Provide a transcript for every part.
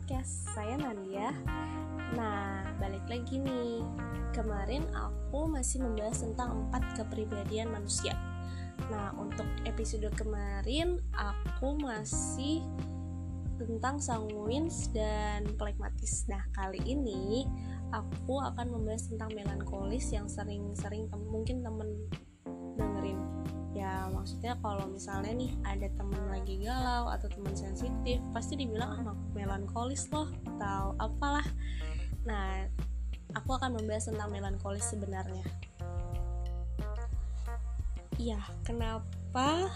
podcast. Saya Nadia. Nah, balik lagi nih. Kemarin aku masih membahas tentang empat kepribadian manusia. Nah, untuk episode kemarin aku masih tentang sanguins dan plekmatis. Nah, kali ini aku akan membahas tentang melankolis yang sering-sering mungkin temen ya maksudnya kalau misalnya nih ada teman lagi galau atau teman sensitif pasti dibilang anak ah, melankolis loh atau apalah. Nah aku akan membahas tentang melankolis sebenarnya. Iya kenapa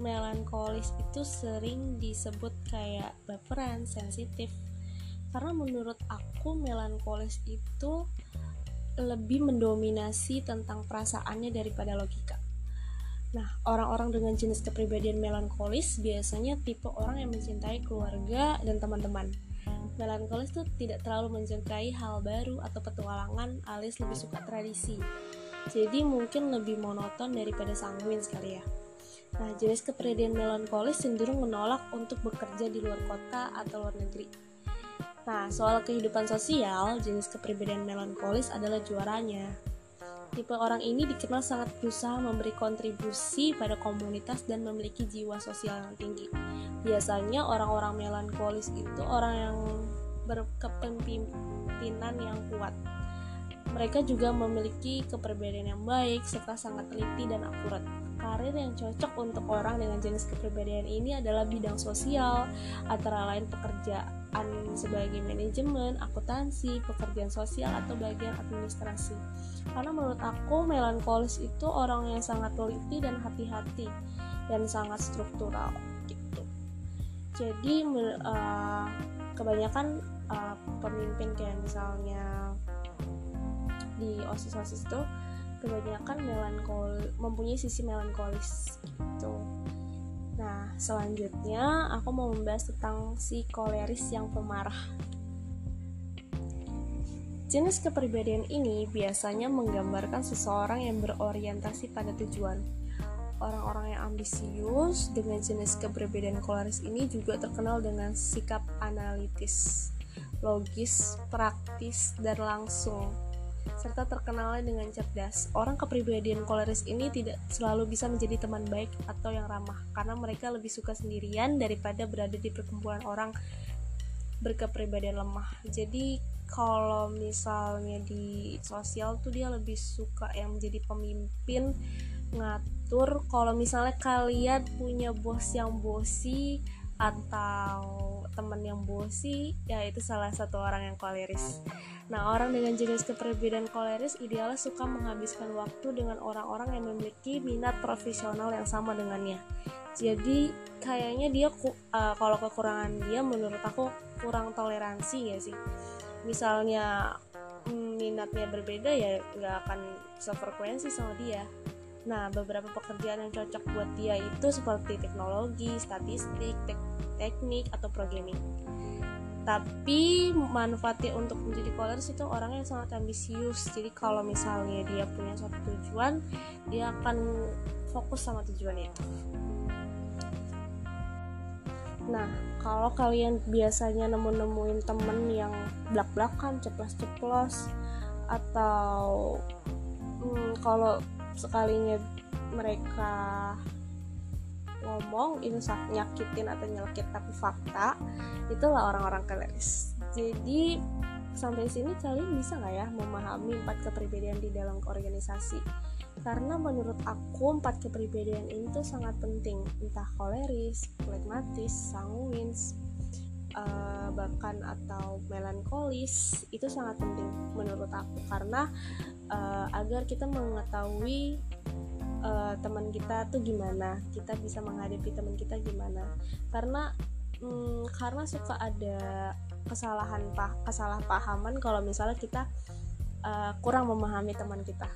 melankolis itu sering disebut kayak baperan sensitif? Karena menurut aku melankolis itu lebih mendominasi tentang perasaannya daripada logika Nah, orang-orang dengan jenis kepribadian melankolis biasanya tipe orang yang mencintai keluarga dan teman-teman. Melankolis tuh tidak terlalu mencintai hal baru atau petualangan alias lebih suka tradisi. Jadi mungkin lebih monoton daripada sanguin sekali ya. Nah, jenis kepribadian melankolis cenderung menolak untuk bekerja di luar kota atau luar negeri. Nah, soal kehidupan sosial, jenis kepribadian melankolis adalah juaranya. Tipe orang ini dikenal sangat berusaha memberi kontribusi pada komunitas dan memiliki jiwa sosial yang tinggi. Biasanya orang-orang melankolis itu orang yang berkepemimpinan yang kuat. Mereka juga memiliki kepribadian yang baik serta sangat teliti dan akurat. Karir yang cocok untuk orang dengan jenis kepribadian ini adalah bidang sosial, antara lain pekerjaan sebagai manajemen, akuntansi, pekerjaan sosial, atau bagian administrasi. Karena menurut aku melankolis itu orang yang sangat teliti dan hati-hati dan sangat struktural gitu. Jadi uh, kebanyakan uh, pemimpin kayak misalnya di osis-osis itu kebanyakan melankol mempunyai sisi melankolis gitu nah selanjutnya aku mau membahas tentang si koleris yang pemarah Jenis kepribadian ini biasanya menggambarkan seseorang yang berorientasi pada tujuan. Orang-orang yang ambisius dengan jenis kepribadian koleris ini juga terkenal dengan sikap analitis, logis, praktis, dan langsung serta terkenalnya dengan cerdas. Orang kepribadian koleris ini tidak selalu bisa menjadi teman baik atau yang ramah karena mereka lebih suka sendirian daripada berada di perkumpulan orang berkepribadian lemah. Jadi kalau misalnya di sosial tuh dia lebih suka yang menjadi pemimpin ngatur kalau misalnya kalian punya bos yang bosi atau teman yang bosi ya itu salah satu orang yang koleris. Nah orang dengan jenis kepribadian koleris idealnya suka menghabiskan waktu dengan orang-orang yang memiliki minat profesional yang sama dengannya. Jadi kayaknya dia uh, kalau kekurangan dia menurut aku kurang toleransi ya sih. Misalnya mm, minatnya berbeda ya nggak akan sefrekuensi sama dia nah beberapa pekerjaan yang cocok buat dia itu seperti teknologi statistik tek teknik atau programming. Tapi manfaatnya untuk menjadi koleris itu orang yang sangat ambisius. Jadi kalau misalnya dia punya suatu tujuan dia akan fokus sama tujuannya. Nah, kalau kalian biasanya nemu-nemuin temen yang blak-blakan, ceplos-ceplos, atau hmm, kalau sekalinya mereka ngomong itu nyakitin atau nyelkit tapi fakta itulah orang-orang kleris jadi sampai sini kalian bisa nggak ya memahami empat kepribadian di dalam organisasi? Karena menurut aku empat kepribadian ini tuh sangat penting. Entah koleris, flegmatis, sanguins, uh, bahkan atau melankolis itu sangat penting menurut aku. Karena uh, agar kita mengetahui uh, teman kita tuh gimana kita bisa menghadapi teman kita gimana. Karena um, karena suka ada kesalahan pah kesalahpahaman kalau misalnya kita uh, kurang memahami teman kita.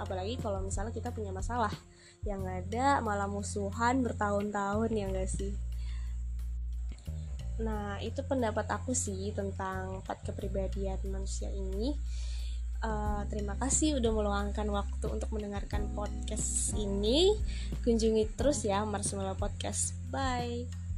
Apalagi kalau misalnya kita punya masalah yang ada malah musuhan bertahun-tahun ya enggak sih? Nah itu pendapat aku sih tentang empat kepribadian manusia ini uh, terima kasih udah meluangkan waktu untuk mendengarkan podcast ini. Kunjungi terus ya Marshmallow Podcast. Bye